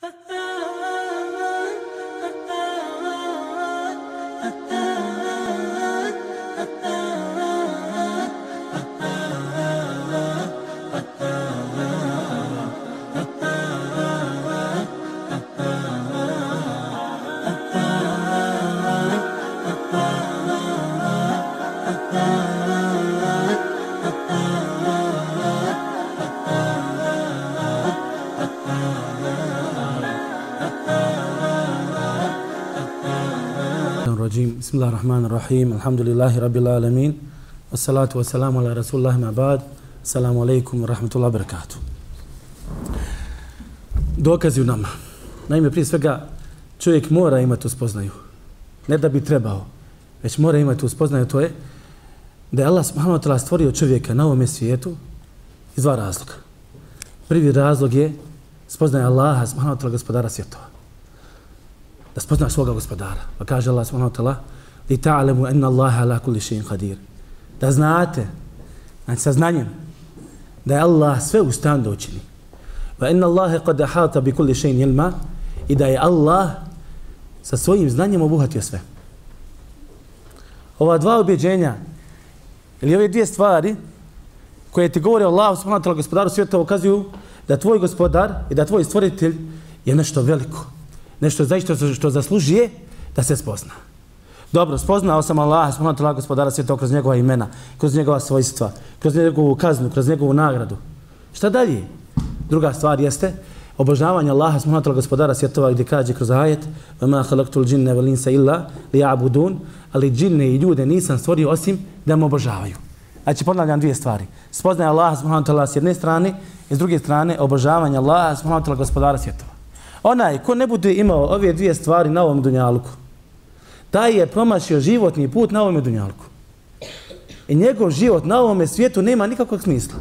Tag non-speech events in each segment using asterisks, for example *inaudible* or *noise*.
Ha *laughs* ha! Bismillahirrahmanirrahim. alhamdulillahi rabbil alamin, Wassalatu wassalamu ala rasulullah ma'bad, salamu alaikum wa rahmatullahi barakatuh. Dokazi u nama. Naime, prije svega, čovjek mora imati uspoznaju. Ne da bi trebao, već mora imati uspoznaju. To je da je Allah subhanahu wa ta'ala stvorio čovjeka na ovome svijetu iz dva razloga. Prvi razlog je spoznaje Allaha subhanahu wa ta'ala gospodara svjetova. Da spozna svoga gospodara. Pa kaže Allah subhanahu wa ta'ala li ta'lamu enna Allaha ala kulli še'in qadir. Da znate, znači sa znanjem, da je Allah sve u stan da učini. Wa inna Allaha qad ahata bi kulli shay'in ilma i da je Allah sa svojim znanjem obuhatio sve. Ova dva objeđenja ili ove dvije stvari koje ti govore Allah subhanahu wa ta'ala gospodaru svijeta ukazuju da tvoj gospodar i da tvoj stvoritelj je nešto veliko Nešto zaista što zaslužuje da se spozna. Dobro, spoznao sam Allah, spoznao tala gospodara svijeta kroz njegova imena, kroz njegova svojstva, kroz njegovu kaznu, kroz njegovu nagradu. Šta dalje? Druga stvar jeste obožavanje Allaha, spoznao tala gospodara svjetova gdje kaže kroz ajet وَمَا خَلَقْتُ الْجِنَّ وَلِنْسَ إِلَّا لِيَعْبُدُونَ Ali džinne i ljude nisam stvorio osim da me obožavaju. Znači, ponavljam dvije stvari. Spoznaje Allaha, spoznao tala s jedne strane i s druge strane obožavanje Allaha, spoznao tala gospodara svjetova. Onaj ko ne bude imao ove dvije stvari na ovom dunjalku, taj je promašio životni put na ovom dunjalku. I njegov život na ovom svijetu nema nikakvog smisla.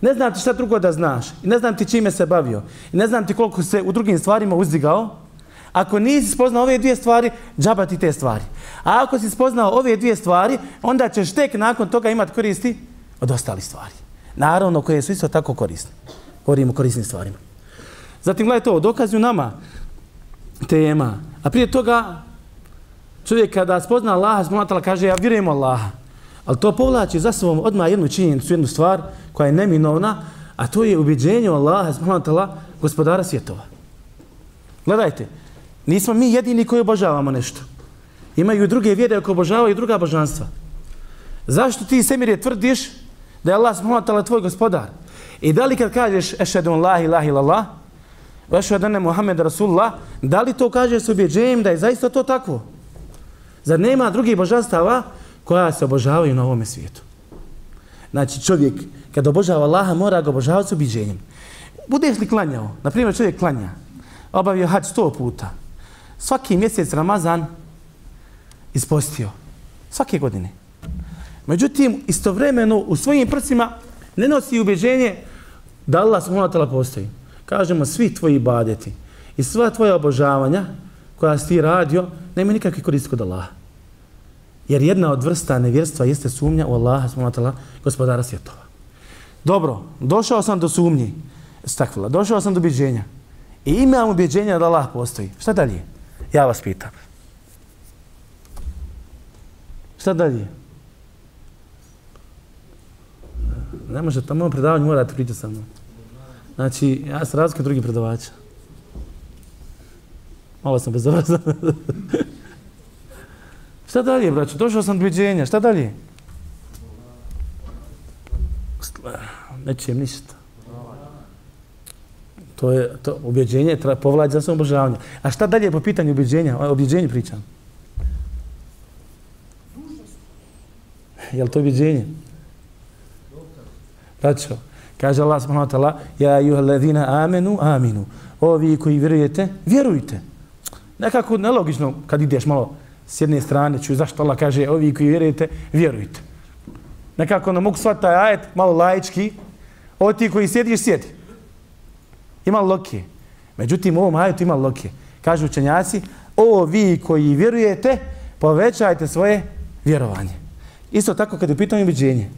Ne znam ti šta drugo da znaš. I ne znam ti čime se bavio. I ne znam ti koliko se u drugim stvarima uzdigao. Ako nisi spoznao ove dvije stvari, džaba ti te stvari. A ako si spoznao ove dvije stvari, onda ćeš tek nakon toga imati koristi od ostalih stvari. Naravno, koje su isto tako korisne. Govorimo o korisnim stvarima. Zatim, gledajte ovo, dokazuju nama tema. A prije toga, čovjek kada spozna Allaha, smonatala kaže, ja vjerujem Allaha. Ali to povlači za sobom odmah jednu činjenicu, jednu stvar koja je neminovna, a to je ubiđenje Allaha, smonatala, gospodara svjetova. Gledajte, nismo mi jedini koji obožavamo nešto. Imaju i druge vjere koje obožavaju i druga božanstva. Zašto ti semirje tvrdiš da je Allah smonatala tvoj gospodar? I da li kad kažeš ešhedu la ilaha ilallah, ešhedu dana Muhammed Rasulullah, da li to kaže s objeđenjem da je zaista to tako? Zar nema drugih božanstava koja se obožavaju na ovome svijetu? Znači čovjek kad obožava Allaha mora ga obožavati s objeđenjem. Budeš li klanjao? Naprimjer čovjek klanja. Obavio hač sto puta. Svaki mjesec Ramazan ispostio. Svake godine. Međutim, istovremeno u svojim prsima ne nosi ubeđenje da Allah subhanahu postoji. Kažemo svi tvoji badeti i sva tvoja obožavanja koja si ti radio, nema nikakve koristi kod Allaha. Jer jedna od vrsta nevjerstva jeste sumnja u Allaha, smonatala, gospodara svjetova. Dobro, došao sam do sumnji, stakvila, došao sam do objeđenja. I imam objeđenja da Allah postoji. Šta dalje? Ja vas pitam. Šta dalje? Ne može, tamo predavanje morate pričati sa mnom. Znači, ja sam razlika drugih predavača. Malo sam bezobrazan. *laughs* šta dalje, braću? Došao sam do ubeđenja. Šta dalje? Nećem ništa. To je to objeđenje treba povlači za svoj obožavanje. A šta dalje po pitanju objeđenja? O objeđenju pričam. Je li to objeđenje? Braćo, kaže Allah subhanahu wa ta'ala, ja juha ladhina amenu, aminu. Ovi koji vjerujete, vjerujte nekako nelogično kad ideš malo s jedne strane, čuj zašto Allah kaže ovi koji vjerujete, vjerujte. Nekako ne mogu shvatiti taj ajet malo laički, o ti koji sjediš, sjedi. Ima lokije. Međutim, u ovom ajetu ima lokije. Kažu učenjaci, o vi koji vjerujete, povećajte svoje vjerovanje. Isto tako kad je pitanje ubiđenje.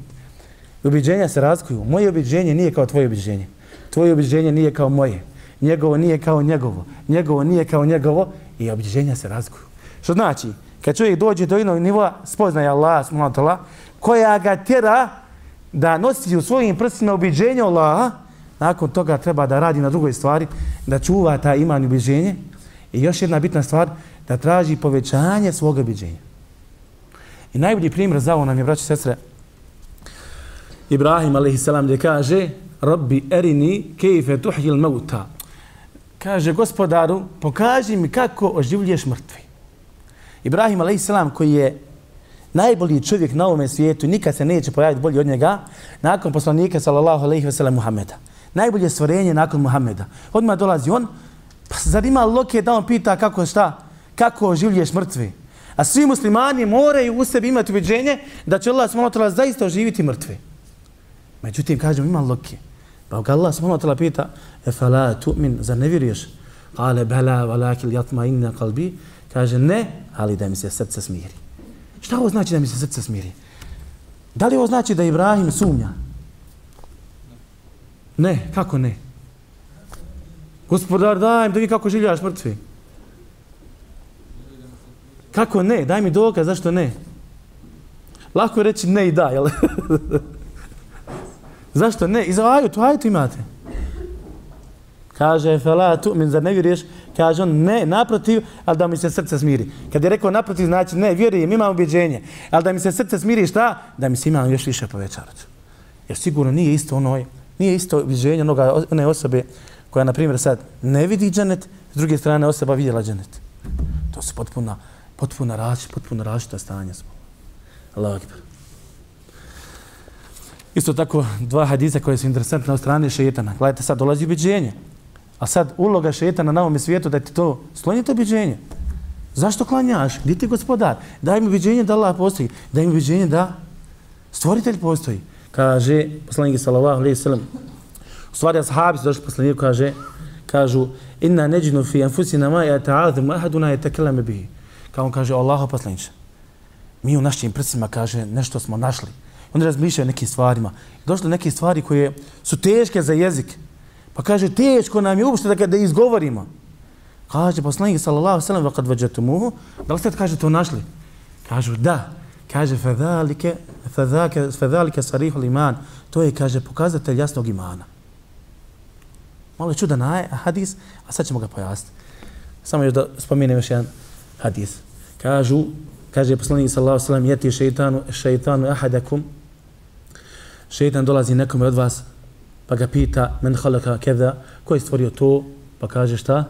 Ubiđenja se razlikuju. Moje ubiđenje nije kao tvoje ubiđenje. Tvoje ubiđenje nije kao moje. njegovo nije kao njegovo, njegovo nije kao njegovo i ubiđenja se razlikuju. Što znači, kad čovjek dođe do jednog nivoa, spoznaje Allah, subhanahu koja ga tjera da nosi u svojim prstima ubiđenje Allaha, nakon toga treba da radi na drugoj stvari, da čuva ta iman i ubiđenje. I još jedna bitna stvar, da traži povećanje svog ubiđenja. I najbolji primjer za ovo nam je, braći sestre, Ibrahim a.s. gdje kaže Rabbi erini kejfe tuhjil mauta. Kaže gospodaru, pokaži mi kako oživljuješ mrtvi. Ibrahim a.s. koji je najbolji čovjek na ovom svijetu, nikad se neće pojaviti bolji od njega, nakon poslanika sallallahu alaihi wasallam Muhammeda. Najbolje stvorenje nakon Muhammeda. Odmah dolazi on, pa zar ima loke da on pita kako šta, kako oživljuješ mrtvi? A svi muslimani moraju u sebi imati ubeđenje da će Allah s.w.t. zaista oživiti mrtve. Međutim, kažemo, ima loke. Pa ga Allah ta'ala pita, e fala tu'min, zar ne vjeruješ? Kale, bela, valakil, jatma, inna, kalbi. Kaže, ne, ali da mi se srce smiri. Šta ovo znači da mi se srce smiri? Da li ovo znači da Ibrahim sumnja? Ne, kako ne? Gospodar, daj mi da vi kako življaš mrtvi. Kako ne? Daj mi dokaz, zašto ne? Lako je reći ne i da, jel? *laughs* zašto ne? I za ajutu, ajutu imate. Kaže, fela tu, min zar ne vjeruješ? Kaže on, ne, naprotiv, ali da mi se srce smiri. Kad je rekao naprotiv, znači ne, vjerujem, imam ubjeđenje. Ali da mi se srce smiri, šta? Da mi se imam još više povećarati. Jer sigurno nije isto ono, nije isto ubjeđenje onoga, one osobe koja, na primjer, sad ne vidi dženet, s druge strane osoba vidjela dženet. To su potpuna, potpuna različita, potpuna različita stanja. Allah akbar. Isto tako, dva hadisa koje su interesantne od strane šetana. Gledajte, sad dolazi ubeđenje. A sad uloga šetana na ovom svijetu da ti to skloni to ubeđenje. Zašto klanjaš? Gdje ti gospodar? Daj mi ubeđenje da Allah postoji. Daj mi ubeđenje da stvoritelj postoji. Kaže poslanik sallallahu alejhi ve sellem. U stvari ashabi su došli poslaniku kaže kažu inna najnu fi anfusina ma yata'adhu ahaduna yatakallamu bihi. Kao on kaže Allahu poslanice. Mi u našim prsima kaže nešto smo našli. Oni razmišljaju o nekim stvarima. Došle neke stvari koje su teške za jezik. Pa kaže, teško nam je uopšte da da izgovorimo. Kaže, poslanik sallallahu sallam, va kad vađatumuhu, da li ste kaže to našli? Kažu, da. Kaže, fedalike, fedalike, fedalike sarihul iman. To je, kaže, pokazatelj jasnog imana. Malo je čudan hadis, a sad ćemo ga pojasniti. Samo još da spomenem još jedan hadis. Kažu, kaže poslanik sallallahu alejhi ve sellem: jeti šejtanu šejtanu ahadakum, Šejtan dolazi nekome od vas, pa ga pita men khalaqa kaza?" ko je stvorio to? Pa kaže šta?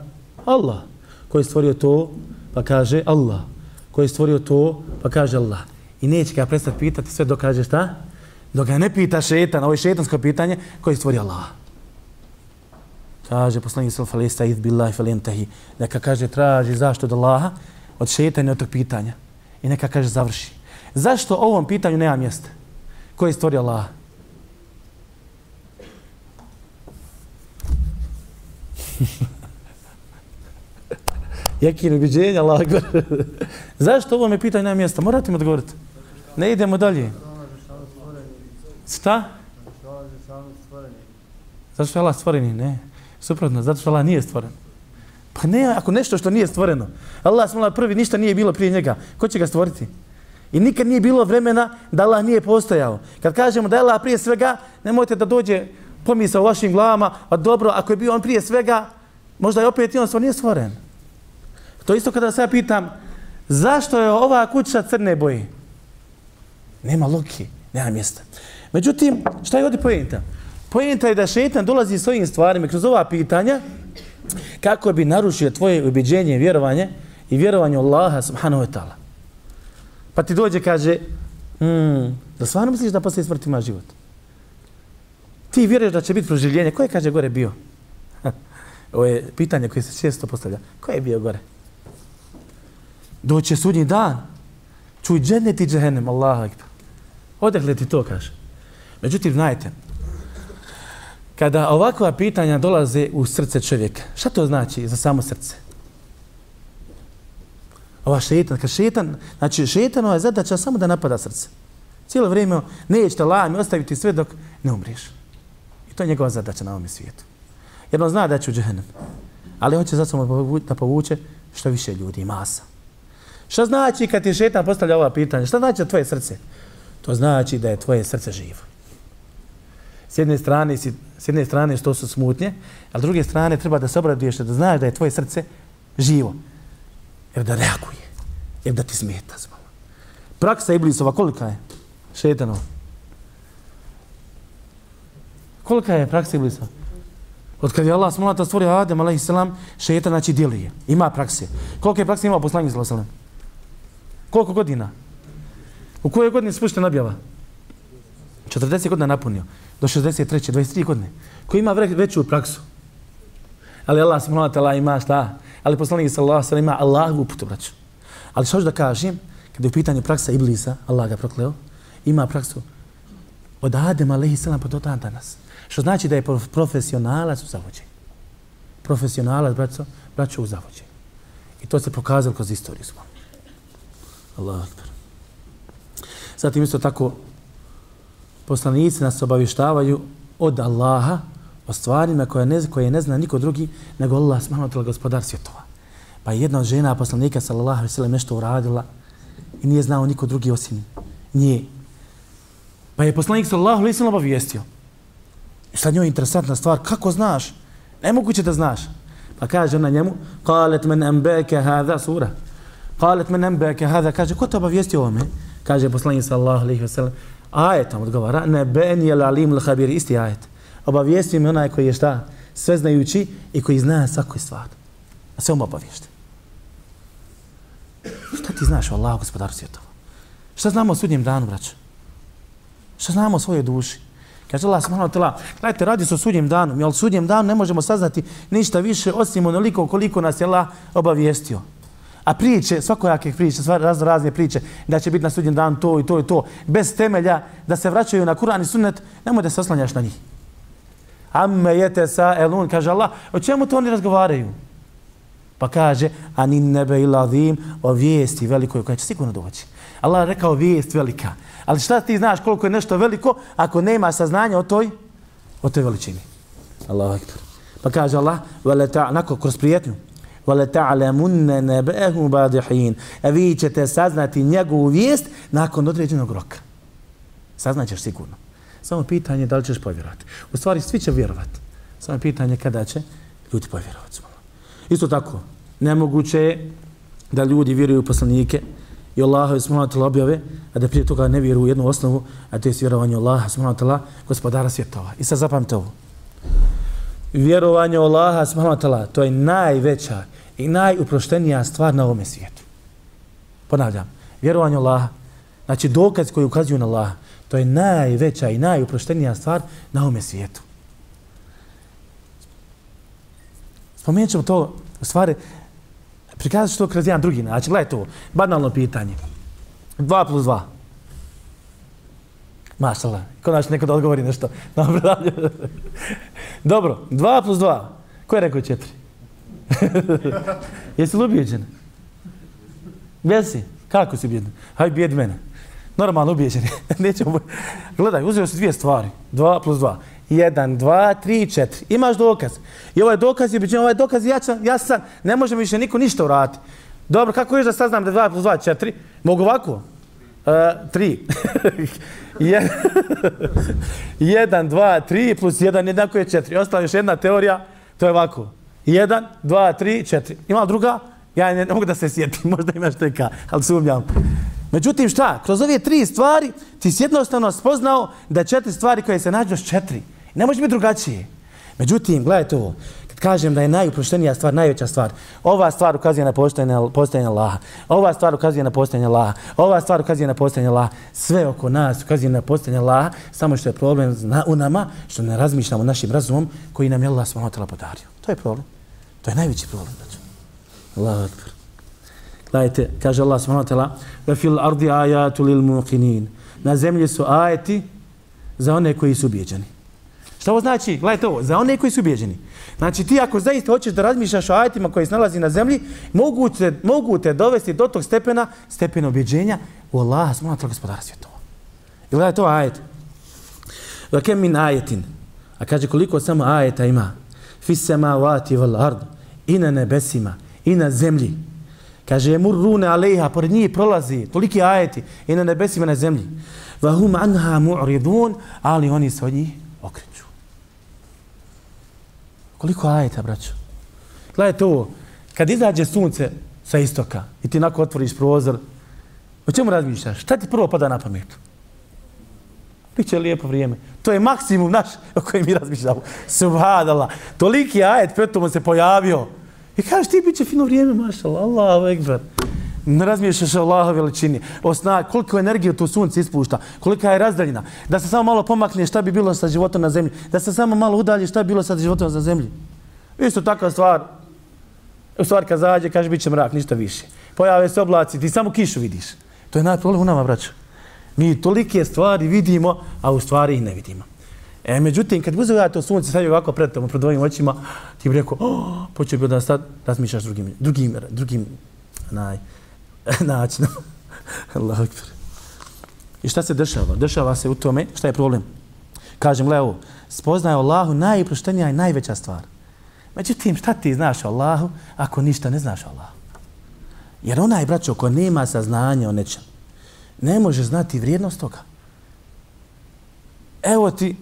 Allah. Ko je stvorio to? Pa kaže Allah. Ko je stvorio to? Pa kaže Allah. I neće ga prestati pitati sve dok kaže šta? Dok ga ne pita šetan, ovo je šetansko pitanje, ko je stvorio Allah? Kaže poslanik sallallahu alejhi ve sellem billahi falantahi. Neka kaže traži zašto od Allaha od šetanja od tog pitanja. I neka kaže završi. Zašto ovom pitanju nema mjesta? Ko je stvorio Allah? *laughs* Jekin ubiđenja, Allah *laughs* Zašto ovo me pitanje na mjesto? Morate mi odgovoriti. Ne idemo dalje. Šta? Zato što je Allah stvoreni? Ne. Suprotno, zato što Allah nije stvoren. Pa ne, ako nešto što nije stvoreno. Allah smala prvi, ništa nije bilo prije njega. Ko će ga stvoriti? I nikad nije bilo vremena da Allah nije postojao. Kad kažemo da je Allah prije svega, nemojte da dođe pomisa u vašim glavama, a dobro, ako je bio on prije svega, možda je opet i on stvar nije stvoren. To isto kada se ja pitam, zašto je ova kuća crne boje? Nema loki, nema mjesta. Međutim, šta je ovdje pojenta? Pojenta je da šetan dolazi s ovim stvarima kroz ova pitanja kako bi narušio tvoje ubeđenje i vjerovanje i vjerovanje Allaha subhanahu wa ta'ala. Pa ti dođe kaže, hmm, da stvarno misliš da poslije smrti ima život? Ti vjeruješ da će biti proživljenje. Ko je, kaže, gore bio? *laughs* Ovo je pitanje koje se često postavlja. Ko je bio gore? Doće sudnji dan. Čuj džennet i džehennem. Allahu akbar. Odakle ti to kaže? Međutim, znajte, kada ovakva pitanja dolaze u srce čovjeka, šta to znači za samo srce? Ova šetan, kad šetan, znači šetanova je zadaća samo da napada srce. Cijelo vrijeme neće te lajmi ostaviti sve dok ne umriješ. To je njegova zadaća na ovom svijetu. Jer on zna da će u džehennem. Ali hoće za sobom da povuče što više ljudi, masa. Šta znači kad ti šetan postavlja ova pitanja? Šta znači tvoje srce? To znači da je tvoje srce živo. S jedne strane, si, s jedne strane što su smutnje, a s druge strane treba da se obraduješ da znaš da je tvoje srce živo. Jer da reaguje. Jer da ti smeta zbog. Praksa Iblisova kolika je? Šetanova. Kolika je praksa Iblisova? Od kad je Allah smolata stvorio Adem, alaihi salam, šetan znači djeluje. Ima prakse. Koliko je prakse imao poslanik sallallahu alaihi Koliko godina? U kojoj godini se spušten objava? 40 godina napunio. Do 63. 23 godine. koji ima veću praksu? Ali Allah subhanahu wa ima šta? Ali poslanik sallallahu alejhi ima Allahu putu, braćo. Ali što da kažem, kada je u pitanju praksa Iblisa, Allah ga prokleo, ima praksu od Adem alejhi selam pa do dan danas. Što znači da je profesionalac u zavođenju. Profesionalac, braćo, braćo u zavođenju. I to se pokazalo kroz istoriju smo. Allah akbar. Zatim isto tako poslanici nas obavještavaju od Allaha o stvarima koje ne, koje ne zna niko drugi nego Allah subhanahu gospodar svjetova. Pa jedna od žena poslanika sallallahu alejhi ve sellem nešto uradila i nije znao niko drugi osim nje. Pa je poslanik sallallahu alejhi ve sellem obavijestio. I sad njoj je interesantna stvar, kako znaš? Nemoguće da znaš. Pa kaže ona njemu, qalet men ambaka hada sura. Qalet men ambaka hada, kaže, ko te obavijestio ovome? Kaže poslanik sallallahu alejhi ve sellem, ajetom odgovara, ne ben je lalim al khabir isti ajet. Obavijesti mi onaj koji je šta? Sve znajući i koji zna svaku stvar. A sve mu obavijesti. Šta ti znaš o Allahu gospodaru svjetova? Šta znamo o sudnjem danu, braću? Šta znamo o svojoj duši? Kaže Allah subhanahu wa ta'ala, gledajte, radi se o sudnjem danu. Mi o sudnjem danu ne možemo saznati ništa više osim onoliko koliko nas je Allah obavijestio. A priče, svakojake priče, sva razno razne priče, da će biti na sudnjem dan to i to i to, bez temelja, da se vraćaju na Kur'an i sunnet, nemoj da se oslanjaš na njih. Amme jete sa elun, kaže Allah, o čemu to oni razgovaraju? Pa kaže, ani nebe ila o vijesti velikoj koja će sigurno doći. Allah rekao vijest velika. Ali šta ti znaš koliko je nešto veliko ako nema saznanja o toj, o toj veličini? Allahu ekber. Pa kaže Allah, veleta, onako, kroz prijetnju, وَلَتَعْلَمُنَّ ta'lamunna بَادِحِينَ. A e vi ćete saznati njegovu vijest nakon određenog roka. Saznaćeš sigurno. Samo pitanje je da li ćeš povjerovati. U stvari svi će vjerovati. Samo pitanje je kada će ljudi povjerovati. Isto tako, nemoguće je da ljudi vjeruju u poslanike i Allah je smonat objave, a da prije toga ne vjeruju u jednu osnovu, a to je vjerovanje Allaha smonat gospodara svjetova. I sad zapamte ovo. Vjerovanje u Allaha ta'ala, to je najveća i najuproštenija stvar na ovom svijetu. Ponavljam, vjerovanje Allaha, znači dokaz koji ukazuju na Allaha, to je najveća i najuproštenija stvar na ovom svijetu. Spomenut ćemo to, u stvari, prikazat ću to kroz jedan drugi način. Gledaj to, banalno pitanje. 2 plus 2. Mašala, konačno neko da odgovori nešto. *laughs* Dobro, Dobro, 2 plus 2. Ko je rekao 4? *laughs* Jesi li ubijeđen? Jesi? Kako si ubijeđen? Haj, bijed mene. Normalno ubijeđen. *laughs* Nećemo... Gledaj, uzeo si dvije stvari. Dva plus dva. Jedan, dva, tri, četiri. Imaš dokaz. I ovaj dokaz je ubijeđen. Ovaj dokaz je jačan. Ja sam. Ne može više niko ništa uraditi. Dobro, kako još da saznam da je dva plus dva četiri? Mogu ovako? Uh, tri. *laughs* jedan, dva, tri plus jedan jednako je četiri. Ostala još jedna teorija. To je ovako. Jedan, dva, tri, četiri. Ima druga? Ja ne, mogu da se sjetim, *laughs* možda imaš teka, ali sumnjam. Međutim, šta? Kroz ove tri stvari ti si jednostavno spoznao da četiri stvari koje se nađu s četiri. Ne može biti drugačije. Međutim, gledajte ovo kažem da je najuproštenija stvar, najveća stvar, ova stvar ukazuje na postojanje, postojanje Allaha, ova stvar ukazuje na postojanje Allaha, ova stvar ukazuje na postojanje Allaha, sve oko nas ukazuje na postojanje Allaha, samo što je problem u nama, što ne razmišljamo našim razumom koji nam je Allah svojom podario. To je problem. To je najveći problem. Znači. Allah akbar. Gledajte, kaže Allah subhanahu wa ta'ala, ve fil ardi lil muqinin. Na zemlji su ajeti za one koji su ubijeđeni. Šta ovo znači? Gledajte ovo, za one koji su ubijeđeni. Znači ti ako zaista hoćeš da razmišljaš o ajetima koji se nalazi na zemlji, mogu te, mogu te dovesti do tog stepena, stepena objeđenja u Allaha, smona tog gospodara svjetova. I gledaj to ajet. Vakem min ajetin. A kaže koliko samo ajeta ima. fisema vati val ard, i na nebesima, i na zemlji. Kaže, je murrune alejha, pored njih prolazi, toliki ajeti, i na nebesima, i na zemlji. Vahum anha mu'ridun, ali oni se od njih. Koliko ajeta, braćo? Gledajte ovo, kad izađe sunce sa istoka i ti nakon otvoriš prozor, o čemu razmišljaš? Šta ti prvo pada na pamet? Biće lijepo vrijeme. To je maksimum naš o kojem mi razmišljamo. Subhanallah. Toliki ajet petom se pojavio. I kažeš ti biće fino vrijeme, mašala, Allahu ekber. Ne razmišljaš o Allahu veličini. O sna, koliko energije to sunce ispušta, kolika je razdaljina. Da se samo malo pomakne šta bi bilo sa životom na zemlji. Da se samo malo udalji šta bi bilo sa životom na zemlji. Isto takva stvar. U stvar kad zađe, kaže bit će mrak, ništa više. Pojave se oblaci, ti samo kišu vidiš. To je najproblem u nama, braćo. Mi tolike stvari vidimo, a u stvari ih ne vidimo. E, međutim, kad uzeo to sunce, sad je ovako pred tomu, pred ovim očima, ti bi rekao, oh, počeo bi da sad razmišljaš drugim, drugim, drugim, naj, *laughs* načinom. Allah akbar. I šta se dešava? Dešava se u tome, šta je problem? Kažem, Leo, spoznaje Allahu najproštenija i najveća stvar. Međutim, šta ti znaš o Allahu ako ništa ne znaš o Allahu? Jer onaj, braćo, ko nema saznanja o nečem, ne može znati vrijednost toga. Evo ti,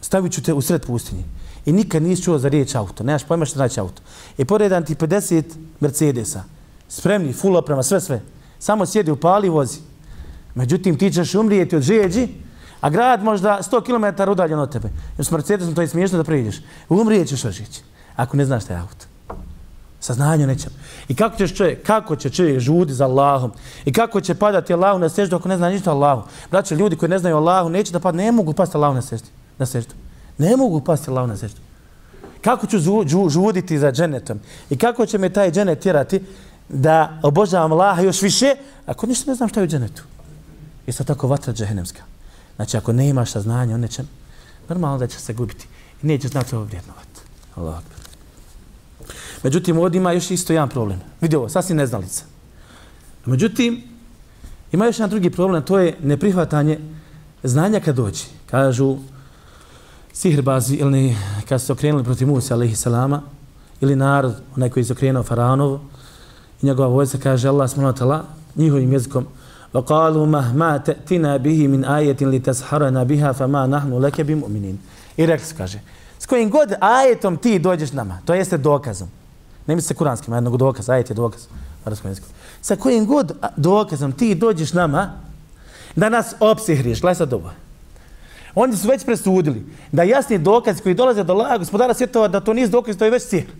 stavit ću te u sred pustinje i nikad nisi čuo za riječ auto, nemaš pojma što znači auto. I poredan ti 50 Mercedesa, spremni, full oprema, sve, sve. Samo sjedi u pali i vozi. Međutim, ti ćeš umrijeti od žeđi, a grad možda 100 km udaljen od tebe. Jer s Mercedesom to je smiješno da priđeš. Umrijet ćeš od žeđi, ako ne znaš šta je auto. Saznanje nećem. I kako ćeš čovjek, kako će čovjek žudi za Allahom? I kako će padati Allahu na seždu ako ne zna ništa Allahu? Braće, ljudi koji ne znaju Allahu, neće da padne, ne mogu pasti Allahu na seždu. Na seždu. Ne mogu pasti Allahu na seždu. Kako ću žuditi za dženetom? I kako će me taj dženet tjerati da obožavam Allaha još više, ako ništa ne znam šta je u dženetu? I sad tako vatra džehennemska. Znači, ako ne imaš saznanje o nečem, normalno da će se gubiti. I neće znati ovo vrijednovati. Allah. Međutim, ovdje ima još isto jedan problem. Vidio ovo, sasvim neznalica. Međutim, ima još jedan drugi problem, to je neprihvatanje znanja kad dođe. Kažu sihrbazi ili kad su okrenuli protiv Musa, alaihi salama, ili narod, onaj koji je okrenuo Faraonovu, i njegova vojca kaže Allah smutala njihovim jezikom وقالوا مهما تأتنا به من آية لتسحرنا بها فما نحن لك بمؤمنين I rekli kaže, s kojim god ajetom ti dođeš nama, to jeste dokazom. Ne misli se kuranskim, jednog dokaz, ajet je dokaz. Sa kojim god dokazom ti dođeš nama, da nas opsihriš, gledaj sad ovo. Oni su već presudili da jasni dokaz koji dolaze do Allah, gospodara svjetova, da to nije dokaz, to je već sihr.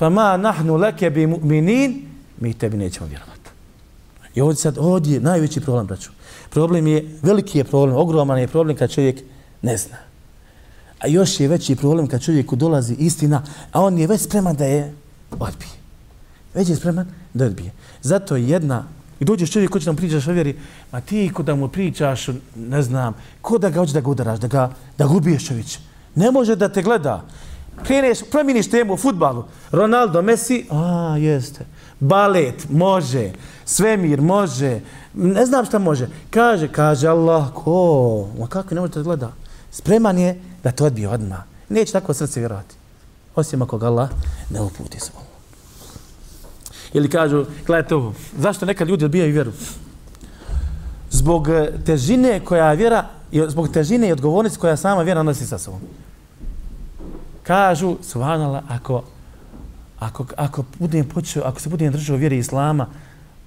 Fama nahnu leke bi mu'minin, mi tebi nećemo vjerovati. I ovdje sad, ovdje je najveći problem, braću. Problem je, veliki je problem, ogroman je problem kad čovjek ne zna. A još je veći problem kad čovjeku dolazi istina, a on je već spreman da je odbije. Već je spreman da odbije. Zato je jedna, i dođeš čovjek ko će nam pričaš o vjeri, ma ti ko da mu pričaš, ne znam, ko da ga hoće da ga udaraš, da ga, da ga ubiješ čovječ. Ne može da te gleda. Kreneš, promijeniš temu u futbalu. Ronaldo, Messi, a jeste. Balet, može. Svemir, može. Ne znam šta može. Kaže, kaže Allah, ko? Ma kako ne može da gleda? Spreman je da to odbije odmah. Neće tako srce vjerovati. Osim ako ga Allah ne uputi svom. Ili kažu, gledajte ovo, zašto neka ljudi odbijaju vjeru? Zbog eh, težine koja vjera, zbog težine i odgovornosti koja sama vjera nosi sa sobom. Kažu, subhanallah, ako, ako, ako, budem počeo, ako se budem držao vjeri Islama,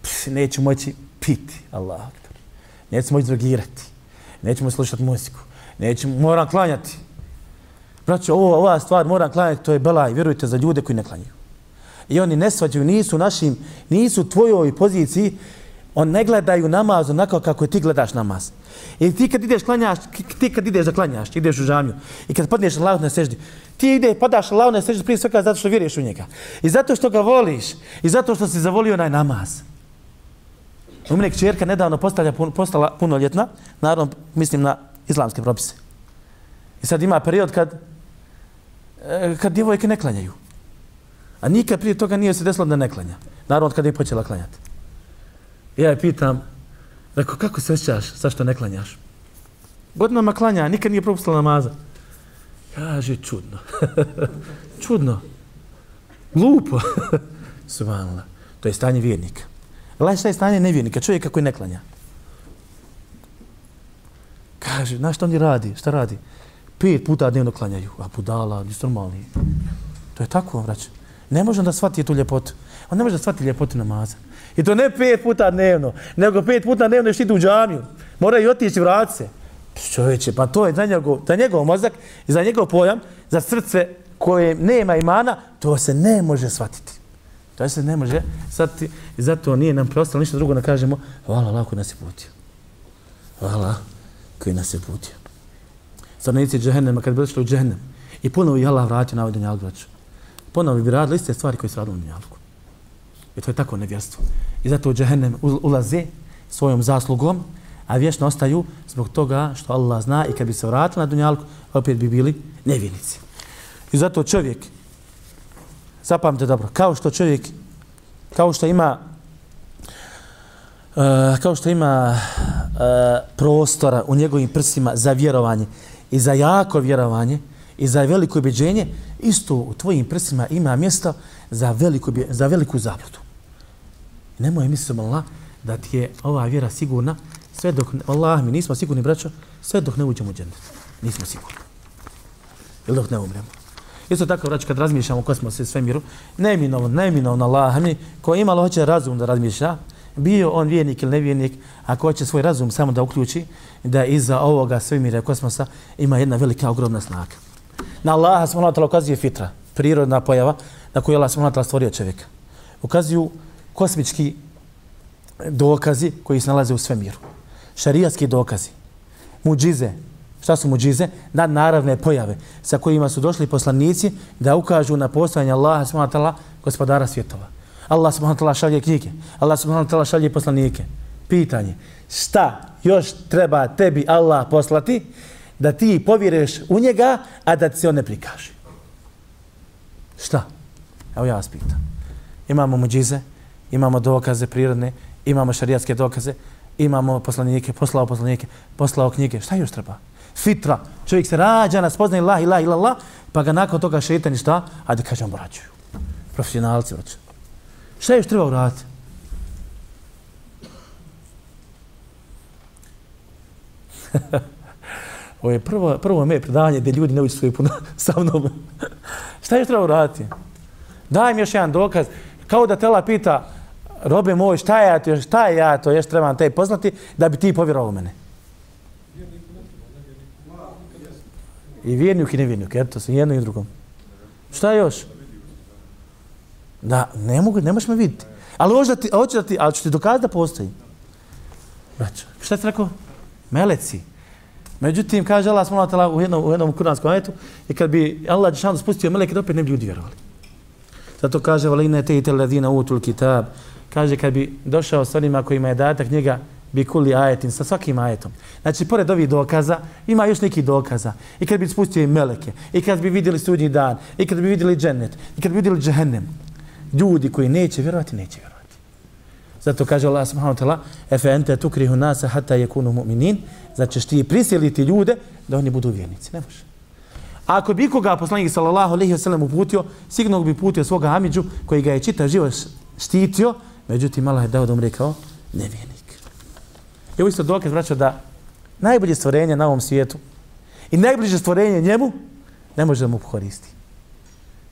pff, neću moći piti, Allah. Neću moći drogirati. Neću moći slušati muziku. Neću, moram klanjati. Braćo, ovo, ova stvar moram klanjati, to je belaj, vjerujte, za ljude koji ne klanjaju. I oni ne svađaju, nisu našim, nisu tvojoj poziciji, on ne gledaju namaz onako kako ti gledaš namaz. I ti kad ideš klanjaš, ti kad ideš da klanjaš, ideš u žamiju, i kad padneš Allah na seždi, ti ide padaš Allah na seždi prije svega zato što vjeruješ u njega. I zato što ga voliš, i zato što si zavolio onaj namaz. U mene čerka nedavno postala, postala punoljetna, naravno mislim na islamske propise. I sad ima period kad, e, kad djevojke ne klanjaju. A nikad prije toga nije se desilo da ne klanja. Naravno, kad je počela klanjati. Ja je pitam, rekao, kako se osjećaš, zašto ne klanjaš? Godinama klanja, nikad nije propustila namaza. Kaže, čudno. *laughs* čudno. Glupo. *laughs* Subhanallah. To je stanje vjernika. Gledaj šta je stanje nevjernika, čovjeka koji ne klanja. Kaže, znaš što oni radi? Šta radi? Pet puta dnevno klanjaju. A budala, nisu normalni. To je tako, vrać. Ne može da shvati tu ljepotu. On ne može da shvati ljepotu namaza. I to ne pet puta dnevno, nego pet puta dnevno još ide u džamiju. Mora i otići vratiti se. Čovječe, pa to je za njegov, za njegov mozak i za njegov pojam, za srce koje nema imana, to se ne može shvatiti. To se ne može shvatiti i zato nije nam preostalo ništa drugo da kažemo hvala Allah koji nas je putio. Hvala koji nas je putio. Stanovnici džehennema, kad bi došli u džehennem i ponovo je Allah vratio na ovaj dunjalku. vraću, ponovo bi radili iste stvari koje su radili u dunjalku. I to je tako nevjerstvo. I zato u džehennem ulaze svojom zaslugom, a vječno ostaju zbog toga što Allah zna i kad bi se vratili na dunjalku, opet bi bili nevjernici. I zato čovjek, zapamte dobro, kao što čovjek, kao što ima Uh, kao što ima uh, prostora u njegovim prsima za vjerovanje i za jako vjerovanje i za veliko objeđenje, isto u tvojim prsima ima mjesto za veliku, za veliku zabludu. Nemoj mislim Allah da ti je ova vjera sigurna sve dok, Allah mi nismo sigurni braćo, sve dok ne uđemo u džennet. Nismo sigurni. Ili dok ne umremo. Isto tako, braćo, kad razmišljamo o kosmosu i svemiru, neminovno, neminovno Allah mi, ko imalo hoće razum da razmišlja, bio on vjernik ili nevjernik, ako hoće svoj razum samo da uključi, da iza ovoga svemira i kosmosa ima jedna velika, ogromna snaga. Na Allaha smo natala ukazuje fitra, prirodna pojava na koju Allah smo natala stvorio čovjeka. Ukazuju kosmički dokazi koji se nalaze u svemiru. Šarijatski dokazi. Muđize. Šta su muđize? Nadnaravne pojave sa kojima su došli poslanici da ukažu na postojanje Allaha s.w.t. gospodara svjetova. Allah s.w.t. šalje knjige. Allah s.w.t. šalje poslanike. Pitanje. Šta još treba tebi Allah poslati da ti povjereš u njega, a da ti se on ne prikaže? Šta? Evo ja vas pitam. Imamo muđize, imamo dokaze prirodne, imamo šarijatske dokaze, imamo poslanike, poslao poslanike, poslao knjige. Šta još treba? Fitra. Čovjek se rađa na spoznaj la ilaha illallah, pa ga nakon toga šetani šta? Ajde kažem braćuju. Profesionalci vraćaju. Šta još treba uraditi? *laughs* Ovo je prvo, prvo me predavanje gdje ljudi ne uđu svoje puno *laughs* sa mnom. Šta još treba uraditi? Daj mi još jedan dokaz. Kao da tela pita, robe moj, šta ja to, šta je ja to, još trebam te poznati, da bi ti povjerovao mene. I vjernik i nevjernik, to se, jedno i drugom. Šta još? Da, ne mogu, ne možeš me vidjeti. Ali hoću da ti, hoću da ti, ali ću ti dokazati da postoji. Braćo, šta ti rekao? Meleci. Međutim, kaže Allah smolata u jednom, u jednom kuranskom ajetu, i kad bi Allah Đešanu spustio meleke, da opet ne bi ljudi vjerovali. Zato kaže, valine te i te ladina utul kitab, kaže kad bi došao s onima kojima je data knjiga bi kuli ajetin, sa svakim ajetom. Znači, pored ovih dokaza, ima još neki dokaza. I kad bi spustio i meleke, i kad bi vidjeli sudnji dan, i kad bi vidjeli džennet, i kad bi vidjeli džehennem, ljudi koji neće vjerovati, neće vjerovati. Zato kaže Allah subhanahu wa ta'ala, efe ente tukrihu nasa hata yakunu mu'minin, znači ti prisiliti ljude da oni budu vjernici. Ne može. A ako bi koga poslanik sallallahu alejhi ve sellem uputio, sigurno bi putio svoga Amidžu koji ga je čitav život štitio, međutim Allah je dao da umre kao nevjernik. I ovo isto dokaz vraća da najbolje stvorenje na ovom svijetu i najbliže stvorenje njemu ne može da mu koristi.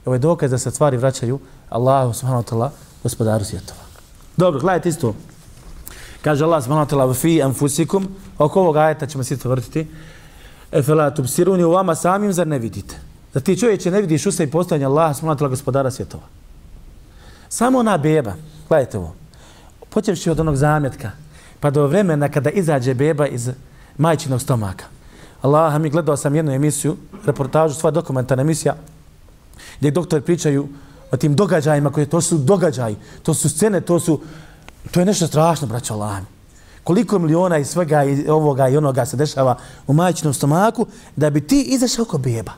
Ovo je dokaz da se stvari vraćaju Allahu subhanahu wa ta'ala gospodaru svjetova. Dobro, gledajte isto. Kaže Allah subhanahu wa ta'ala fi anfusikum, oko ovog ajeta ćemo se to vrtiti. Efela tubsiruni u vama samim, zar ne vidite? Da ti čovječe ne vidiš u sebi postojanje Allaha, ta'ala gospodara svjetova. Samo ona beba, gledajte ovo, počevši od onog zamjetka, pa do vremena kada izađe beba iz majčinog stomaka. Allah, mi gledao sam jednu emisiju, reportažu, sva dokumentarna emisija, gdje doktori pričaju o tim događajima koje to su događaji, to su scene, to su, to je nešto strašno, braćo Allah koliko miliona i svega i ovoga i onoga se dešava u majčinom stomaku, da bi ti izašao kao beba.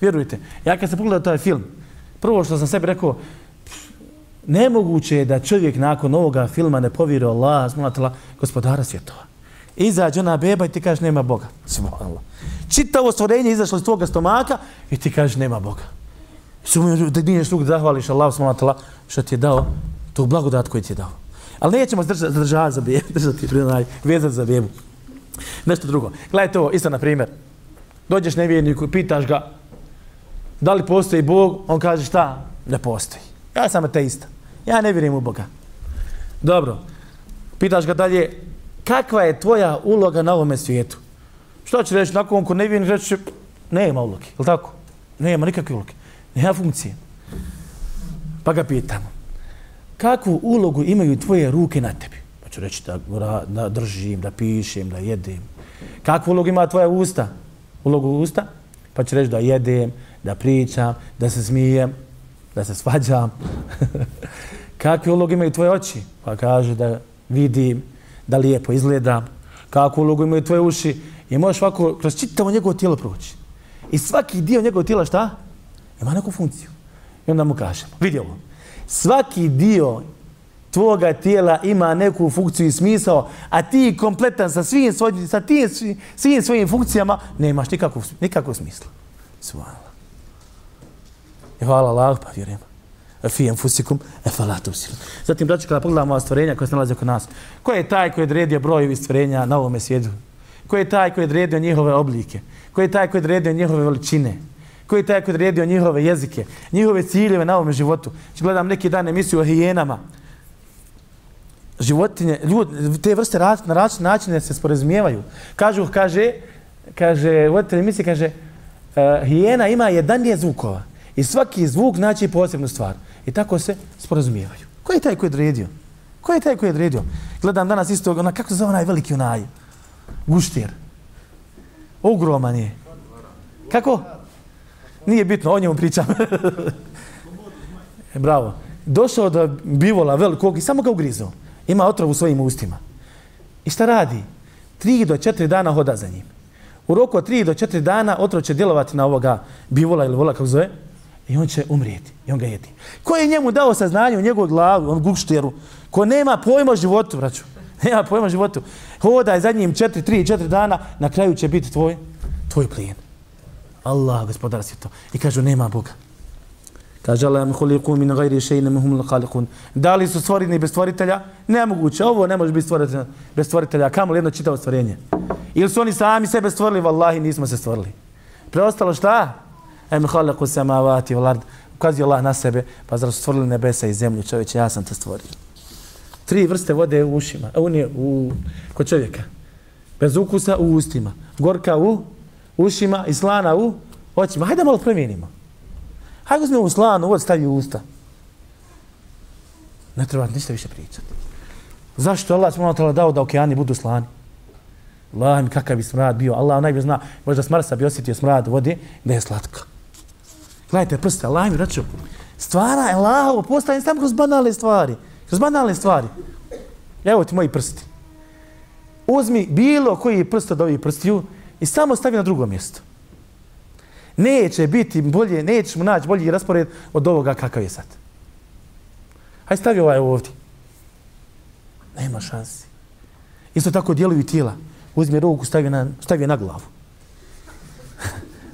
Vjerujte, ja kad sam pogledao taj film, prvo što sam sebi rekao, nemoguće je da čovjek nakon ovoga filma ne povjeri Allah, smonatela, gospodara svjetova. Izađe ona beba i ti kažeš nema Boga. Subhanallah. čitavo stvorenje izašlo iz tvoga stomaka i ti kažeš nema Boga. Sumio da nije što zahvališ Allah subhanahu što ti je dao tu blagodat koji ti je dao. Ali nećemo zdržati, zdržati za bebu, *laughs* držati prinaj, vezati za bebu. Nešto drugo. Gledajte ovo, isto na primjer. Dođeš nevjerniku i pitaš ga da li postoji Bog, on kaže šta? Ne postoji. Ja sam ateista. Ja ne vjerujem u Boga. Dobro. Pitaš ga dalje, kakva je tvoja uloga na ovome svijetu? Što će reći, nakon ko ne vjerujem, reći, nema uloge, je tako? Nema nikakve uloge. Nema funkcije. Pa ga pitamo, kakvu ulogu imaju tvoje ruke na tebi? Pa ću reći da, da držim, da pišem, da jedem. Kakvu ulogu ima tvoja usta? Ulogu usta? Pa ću reći da jedem, da pričam, da se smijem, da se svađam. *laughs* Kakve ulogu imaju tvoje oči? Pa kaže da vidim, da lijepo izgledam. Kakvu ulogu imaju tvoje uši? I možeš ovako kroz čitavo njegovo tijelo proći. I svaki dio njegovog tijela šta? Ima neku funkciju. I onda mu kažemo, vidi ovo. Svaki dio tvoga tijela ima neku funkciju i smisao, a ti kompletan sa svim svojim, sa tim, svim svojim funkcijama nemaš nikakvog, nikakvog smisla. Svala. I hvala Allah, pa vjerujem. Fijem fusikum, e falatum silu. Zatim, braću, kada pogledamo stvorenja koja se nalaze oko nas, ko je taj koji je odredio broj stvorenja na ovome svijetu? Ko je taj koji je odredio njihove oblike? Ko je taj koji je odredio njihove veličine? Ko je taj koji je odredio njihove jezike? Njihove ciljeve na ovome životu? Znači, gledam neki dan emisiju o hijenama. Životinje, ljudi, te vrste raz, na različite načine se sporazumijevaju. Kažu, kaže, kaže, voditelj emisije kaže, uh, hijena ima jedan je zvukova. I svaki zvuk znači posebnu stvar. I tako se sporazumijevaju. Ko je taj koji je odredio? Ko je taj koji je odredio? Gledam danas isto, ona, kako se zove onaj veliki onaj? Guštir. Ogroman je. Kako? Nije bitno, o njemu pričam. E, *laughs* bravo. Došao do bivola velikog i samo ga ugrizao. Ima otrov u svojim ustima. I šta radi? Tri do četiri dana hoda za njim. U roku od tri do četiri dana otrov će djelovati na ovoga bivola ili vola, kako zove, i on će umrijeti. I on ga jedi. Ko je njemu dao saznanje u njegovu glavu, on gukšteru, ko nema pojma o životu, braću, *laughs* nema pojma o životu, hodaj za njim četiri, tri, četiri dana, na kraju će biti tvoj, tvoj plijen. Allah, gospodar si to. I kažu, nema Boga. Kaže Allah, mi huliku min gajri šeine muhum l'halikun. Da li su stvoreni bez stvoritelja? Nemoguće. Ovo ne može biti stvoritelja bez stvoritelja. Kamo li jedno čitavo stvorenje? Ili su oni sami sebe stvorili? Wallahi, nismo se stvorili. Preostalo šta? Em khalaku samawati wal ard. Ukazuje Allah na sebe, pa zar su stvorili nebesa i zemlju, čovječe, ja sam te stvorio. Tri vrste vode u ušima, a unije u, kod čovjeka. Bez ukusa u ustima. Gorka u ušima i slana u očima. Hajde malo promijenimo. Hajde uzmemo u slanu, uvod stavi u usta. Ne treba ništa više pričati. Zašto Allah smo dao da okeani budu slani? Allah mi kakav bi smrad bio. Allah najbolje zna, možda smrsa bi osjetio smrad vode, da je slatka. Gledajte prste, Allah mi račun. stvara je Allahovo, postavljanje samo kroz banalne stvari. Kroz banalne stvari. Evo ti moji prsti. Uzmi bilo koji prst od ovih prstiju i samo stavi na drugo mjesto. Neće biti bolje, nećeš mu naći bolji raspored od ovoga kakav je sad. Hajde stavi ovaj ovdje. Nema šansi. Isto tako djeluju tijela. Uzmi ruku, stavi na, stavi na glavu.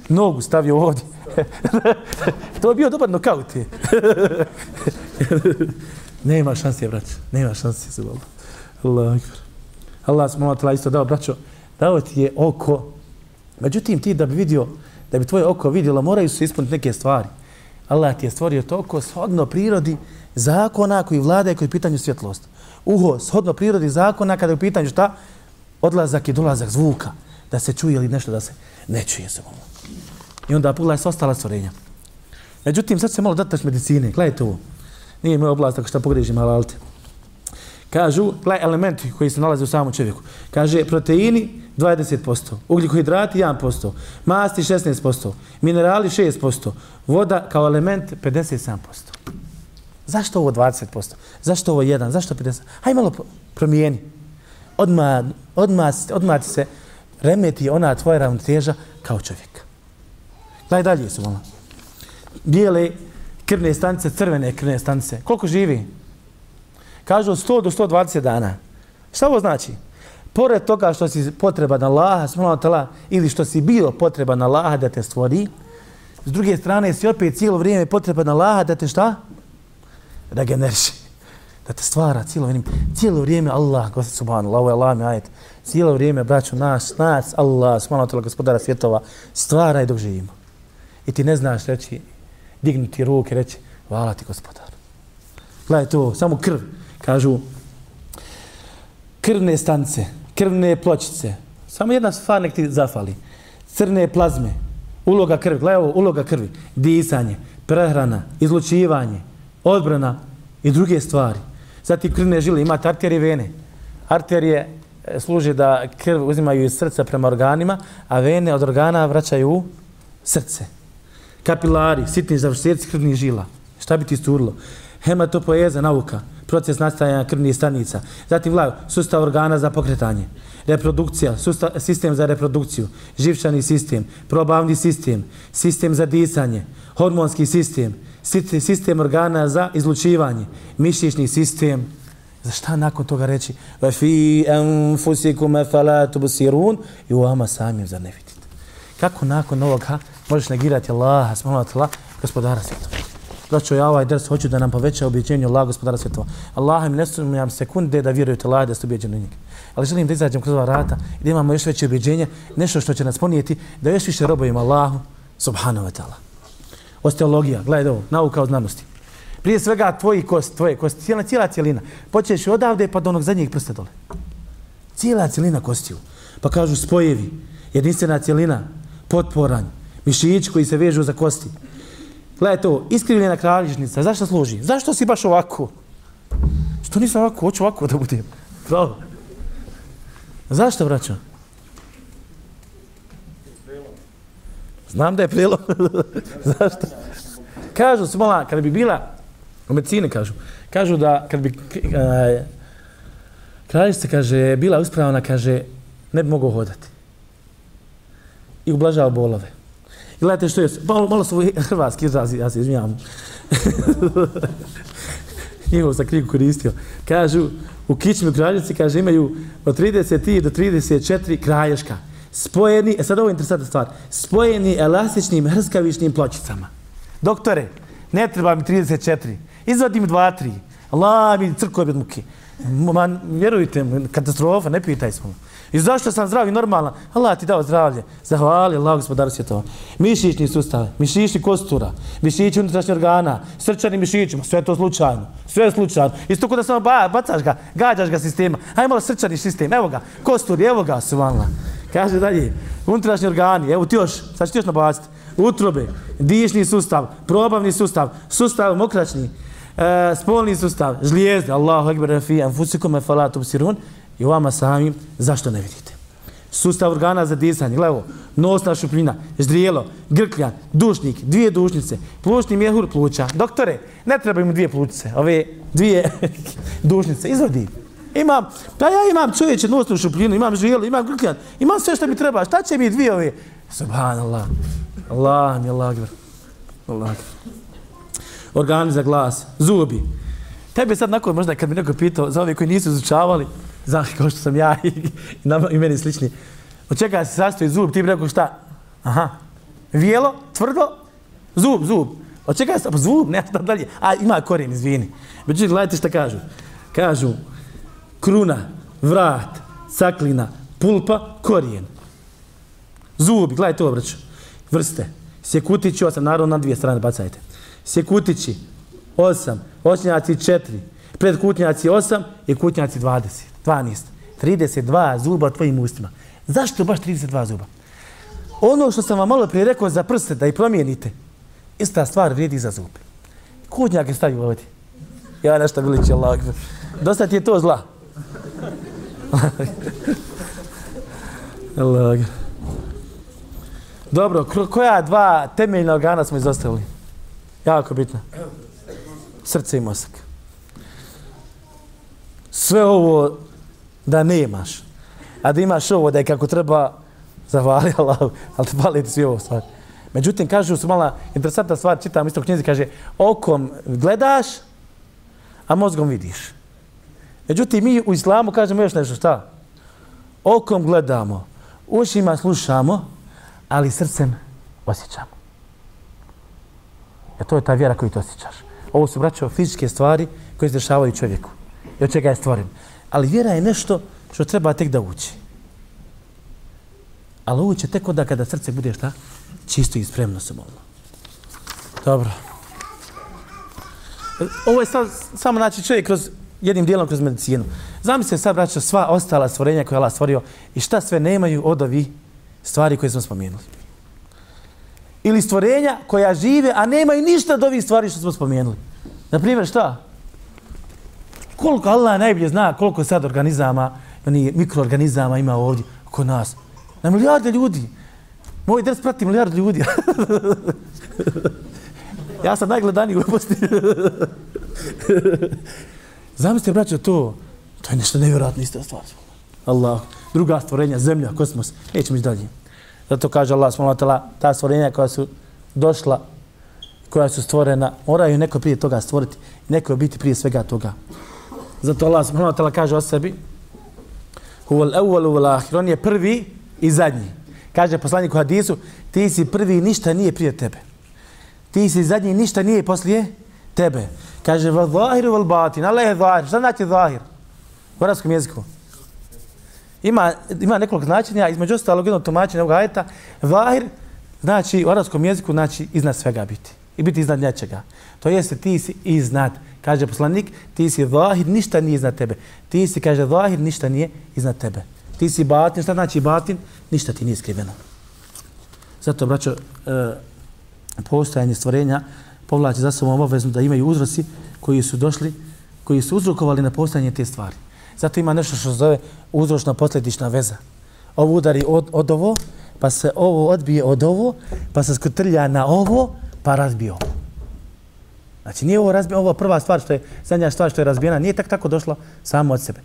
Nogu stavio ovdje. *laughs* to je bio dobar nokaut. *laughs* Nema šanse, brać. Nema šanse, se Allah. Allah, Allah smo Allah isto dao, braćo, dao ti je oko. Međutim, ti da bi vidio, da bi tvoje oko vidjelo, moraju se ispuniti neke stvari. Allah ti je stvorio to oko shodno prirodi zakona koji vlada koji pitanju svjetlost. Uho, shodno prirodi zakona kada je u pitanju šta? Odlazak i dolazak zvuka. Da se čuje ili nešto da se ne čuje se. I onda pogledaj sva ostala stvorenja. Međutim, sad se malo dataš medicine. Gledajte ovo. Nije moj oblast ako šta pogrežim, ali alte. Kažu, gledaj elementi koji se nalaze u samom čovjeku. Kaže, proteini 20%, ugljikohidrati 1%, masti 16%, minerali 6%, voda kao element 57%. Zašto ovo 20%? Zašto ovo 1? Zašto 50%? Hajde malo promijeni. Odmah, odmah, odmah se remeti ona tvoja ravnoteža kao čovjek. Daj dalje su malo. Bijele krvne stanice, crvene krvne stanice. Koliko živi? Kažu od 100 do 120 dana. Šta ovo znači? pored toga što si potreba na Allaha, subhanahu wa ta'ala, ili što si bio potreba na Allaha da te stvori, s druge strane si opet cijelo vrijeme potreba na Allaha da te šta? Da generiši. Da te stvara cijelo vrijeme. Cijelo vrijeme Allah, gospod subhanahu, ovo je Allah mi ajet. Cijelo vrijeme, braću, nas, nas, Allah, subhanahu wa ta'ala, gospodara svjetova, stvara i dok živimo. I ti ne znaš reći, dignuti ruke, reći, hvala ti gospodar. Gledaj to, samo krv. Kažu, krvne stance, krvne pločice. Samo jedna stvar nek ti zafali. Crne plazme, uloga krvi, gledaj ovo, uloga krvi, disanje, prehrana, izlučivanje, odbrana i druge stvari. Zatim krvne žile, imate arterije vene. Arterije služe da krv uzimaju iz srca prema organima, a vene od organa vraćaju u srce. Kapilari, sitni završetci krvnih žila. Šta bi ti sturilo? Hematopoeza, nauka proces nastajanja krvnih stanica. Zatim vlaju, sustav organa za pokretanje. Reprodukcija, sustav, sistem za reprodukciju, živčani sistem, probavni sistem, sistem za disanje, hormonski sistem, sistem organa za izlučivanje, mišićni sistem. Za šta nakon toga reći? Ve fi enfusikum efalatu busirun i u vama samim za ne vidite. Kako nakon ovoga možeš negirati Allaha, smanovati Allah, gospodara svjetova? Braćo, ja ovaj ders hoću da nam poveća objeđenje Allah, gospodara svjetova. Allah mi ne sumnjam sekunde da vjerujete Allah da ste objeđeni u njega. Ali želim da izađem kroz ova rata i da imamo još veće objeđenje, nešto što će nas ponijeti, da još više robojimo Allahu, subhanahu wa ta'ala. Osteologija, gledaj ovo, nauka o znanosti. Prije svega tvoji kost, tvoje kosti, cijela, cijela cijelina. Počeš odavde pa do onog zadnjeg prsta dole. Cijela cijelina kostiju. Pa kažu spojevi, jedinstvena cijelina, potporanj, mišići koji se vežu za kosti. Gledaj to, iskrivljena kraljišnica, zašto služi? Zašto si baš ovako? Što nisam ovako, hoću ovako da budem. Pravo. Zašto, braćo? Znam da je prelom. *laughs* zašto? Kažu, smola, kada bi bila, u medicine kažu, kažu da kad bi eh, uh, kraljica, kaže, bila uspravna, kaže, ne bi mogao hodati. I ublažava bolove. I gledajte što je, malo, malo su hrvatski izrazi, ja se izmijam. *laughs* Njegov sam knjigu koristio. Kažu, u kičmi kraljici, kaže, imaju od 30 do 34 kralješka. Spojeni, e sad ovo je interesantna stvar, spojeni elastičnim hrskavišnim pločicama. Doktore, ne treba mi 34, izvadim 2-3. Allah mi crkuje od muke. Man, vjerujte, katastrofa, ne pitaj smo. I zašto sam zdrav i normalan? Allah ti dao zdravlje. Zahvali Allah gospodaru svjetova. Mišićni sustav, mišićni kostura, mišići unutrašnji organa, srčani mišićima, sve to slučajno. Sve je slučajno. Isto kod da samo ba, bacaš ga, gađaš ga sistema. Hajde malo srčani sistem, evo ga, kosturi, evo ga, suvanla. Kaže dalje, unutrašnji organi, evo ti još, sad ću ti još nabaciti. Utrobe, dišni sustav, probavni sustav, sustav mokračni, e, spolni sustav, žlijezde, Allahu ekber, rafi, anfusikum, e, falatu, sirun, i vama samim, zašto ne vidite? Sustav organa za disanje, gledaj nosna šupljina, ždrijelo, grkljan, dušnik, dvije dušnice, plućni mjehur pluća. Doktore, ne treba im dvije plućice, ove dvije *laughs* dušnice, izvodi. Imam, pa ja imam čovječe nosnu šupljinu, imam ždrijelo, imam grkljan, imam sve što mi treba, šta će mi dvije ove? Subhanallah, Allah mi Allah, Allah. Organi za glas, zubi. Tebe sad nakon možda kad bi neko pitao za ove koji nisu izučavali, za kao što sam ja i, i, i meni slični. Od čega se sastoji zub? Ti bi rekao šta? Aha. Vijelo, tvrdo, zub, zub. Od čega se zub? Ne, šta dalje. A, ima korijen, izvini. Međutim, gledajte šta kažu. Kažu, kruna, vrat, caklina, pulpa, korijen. Zubi, gledajte ovo, braću. Vrste. Sjekutići osam, naravno na dvije strane bacajte. Sjekutići, osam, očnjaci četiri, predkutnjaci osam i kutnjaci dvadeset. 12. 32 zuba u tvojim ustima. Zašto baš 32 zuba? Ono što sam vam malo prije rekao za prste da i promijenite, ista stvar vrijedi za zube. Kutnjak je stavio ovdje. Ja nešto veliče Allah. Dosta ti je to zla. *laughs* Allah. Dobro, koja dva temeljna organa smo izostavili? Jako bitno. Srce i mozak. Sve ovo da nemaš. A da imaš ovo da je kako treba, zavali Allah, ali te pali ti svi ovo stvar. Međutim, kažu su mala interesantna stvar, čitam isto u knjizi, kaže, okom gledaš, a mozgom vidiš. Međutim, mi u islamu kažemo još nešto, šta? okom gledamo, ušima slušamo, ali srcem osjećamo. E to je ta vjera koju ti osjećaš. Ovo su, braćo, fizičke stvari koje se dešavaju čovjeku. I od čega je stvoren. Ali vjera je nešto što treba tek da uči. Ali ući tek onda kada srce bude šta? Čisto i spremno se molno. Dobro. Ovo je sad, samo znači čovjek kroz jednim dijelom kroz medicinu. Zamislite sad, braćo, sva ostala stvorenja koje je Allah stvorio i šta sve nemaju od ovi stvari koje smo spomenuli. Ili stvorenja koja žive, a nemaju ništa od ovih stvari što smo spomenuli. Naprimjer, šta? Koliko Allah najbolje zna koliko sad organizama, oni mikroorganizama ima ovdje oko nas. Na milijarde ljudi. Moj dres prati milijarde ljudi. *laughs* ja sam najgledaniji u gluposti. *laughs* Zamislite, braćo, to, to je nešto nevjerojatno isto stvar. Allah, druga stvorenja, zemlja, kosmos, nećemo ići dalje. Zato kaže Allah, smo ta stvorenja koja su došla, koja su stvorena, moraju neko prije toga stvoriti, neko je biti prije svega toga. Zato Allah subhanahu wa ta'ala kaže o sebi Huval evvalu val ahir. On je prvi i zadnji. Kaže poslanik u hadisu ti si prvi ništa nije prije tebe. Ti si zadnji ništa nije poslije tebe. Kaže va zahiru val batin. Allah je zahir. Šta znači zahir? U arabskom jeziku. Ima, ima nekoliko značenja. Između ostalog jednog tumačenja ovog ajeta. Zahir znači u arabskom jeziku znači iznad svega biti. I biti iznad nečega. To jeste ti si iznad. Kaže poslanik, ti si zahir, ništa nije iznad tebe. Ti si, kaže, zahir, ništa nije iznad tebe. Ti si batin, šta znači batin? Ništa ti nije skriveno. Zato, braćo, e, postojanje stvorenja povlači za sobom obavezno da imaju uzroci koji su došli, koji su uzrokovali na postojanje te stvari. Zato ima nešto što se zove uzročno posljedična veza. Ovo udari od, od ovo, pa se ovo odbije od ovo, pa se skotrlja na ovo, pa razbije ovo. Znači nije ovo razbijeno, ovo prva stvar što je, zadnja stvar što je razbijena, nije tak tako došla samo od sebe.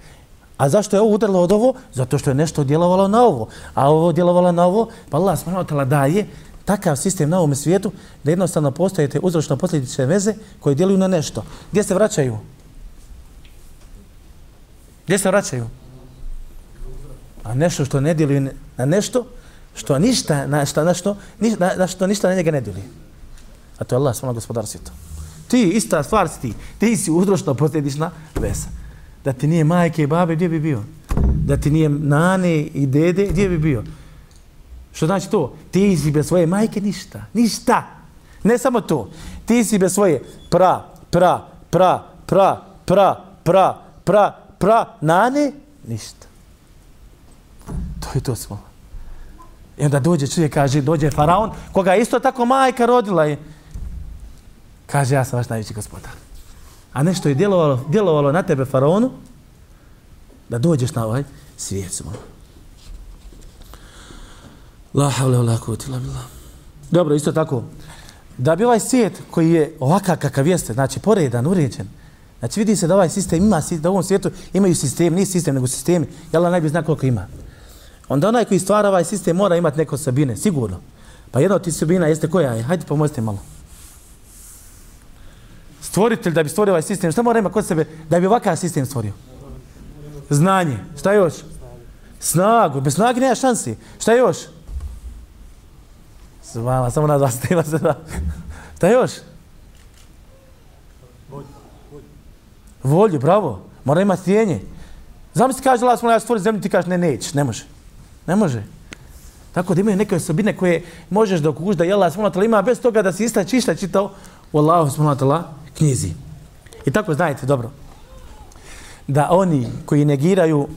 A zašto je ovo udarilo od ovo? Zato što je nešto djelovalo na ovo. A ovo djelovalo na ovo, pa Allah smrnotala daje takav sistem na ovom svijetu da jednostavno postojete uzročno posljedične veze koje djeluju na nešto. Gdje se vraćaju? Gdje se vraćaju? A nešto što ne djeluje na nešto, što ništa, na, što, na, što, na, na što ništa na njega ne djeluje. A to je Allah, smrnotala gospodar svijeta. Ti, ista stvar si ti. Ti si uzročno posljedična veza. Da ti nije majke i babe, gdje bi bio? Da ti nije nane i dede, gdje bi bio? Što znači to? Ti si bez svoje majke ništa. Ništa. Ne samo to. Ti si bez svoje pra, pra, pra, pra, pra, pra, pra, pra, nane, ništa. To je to smo. I onda dođe čovjek, kaže, dođe faraon, koga isto tako majka rodila je. Kaže, ja sam vaš najveći gospodar. A nešto je djelovalo, djelovalo na tebe, faraonu, da dođeš na ovaj svijet svoj. La havle la kutila illa billah. Dobro, isto tako. Da bi ovaj svijet koji je ovakav kakav jeste, znači poredan, uređen, znači vidi se da ovaj sistem ima, da u ovom svijetu imaju sistem, nije sistem, nego sistemi, jel najbolje zna koliko ima. Onda onaj koji stvara ovaj sistem mora imati neko sabine, sigurno. Pa jedna od tih sabina jeste koja je? Hajde pomozite malo stvoritelj da bi stvorio ovaj sistem, šta mora ima kod sebe da bi ovakav sistem stvorio? Znanje. Šta još? Snagu. Bez snage nema šansi. Šta još? Zvala, samo na dva stema se da. Šta još? Volju, bravo. Mora imati tijenje. Zamisli kaže Allah, ja stvori zemlju, ti kaže ne, neć, ne može. Ne može. Tako da imaju neke osobine koje možeš dok da jel Allah, ima bez toga da si istači, čišta čitao, u Allahu, knjizi. I tako znajte dobro da oni koji negiraju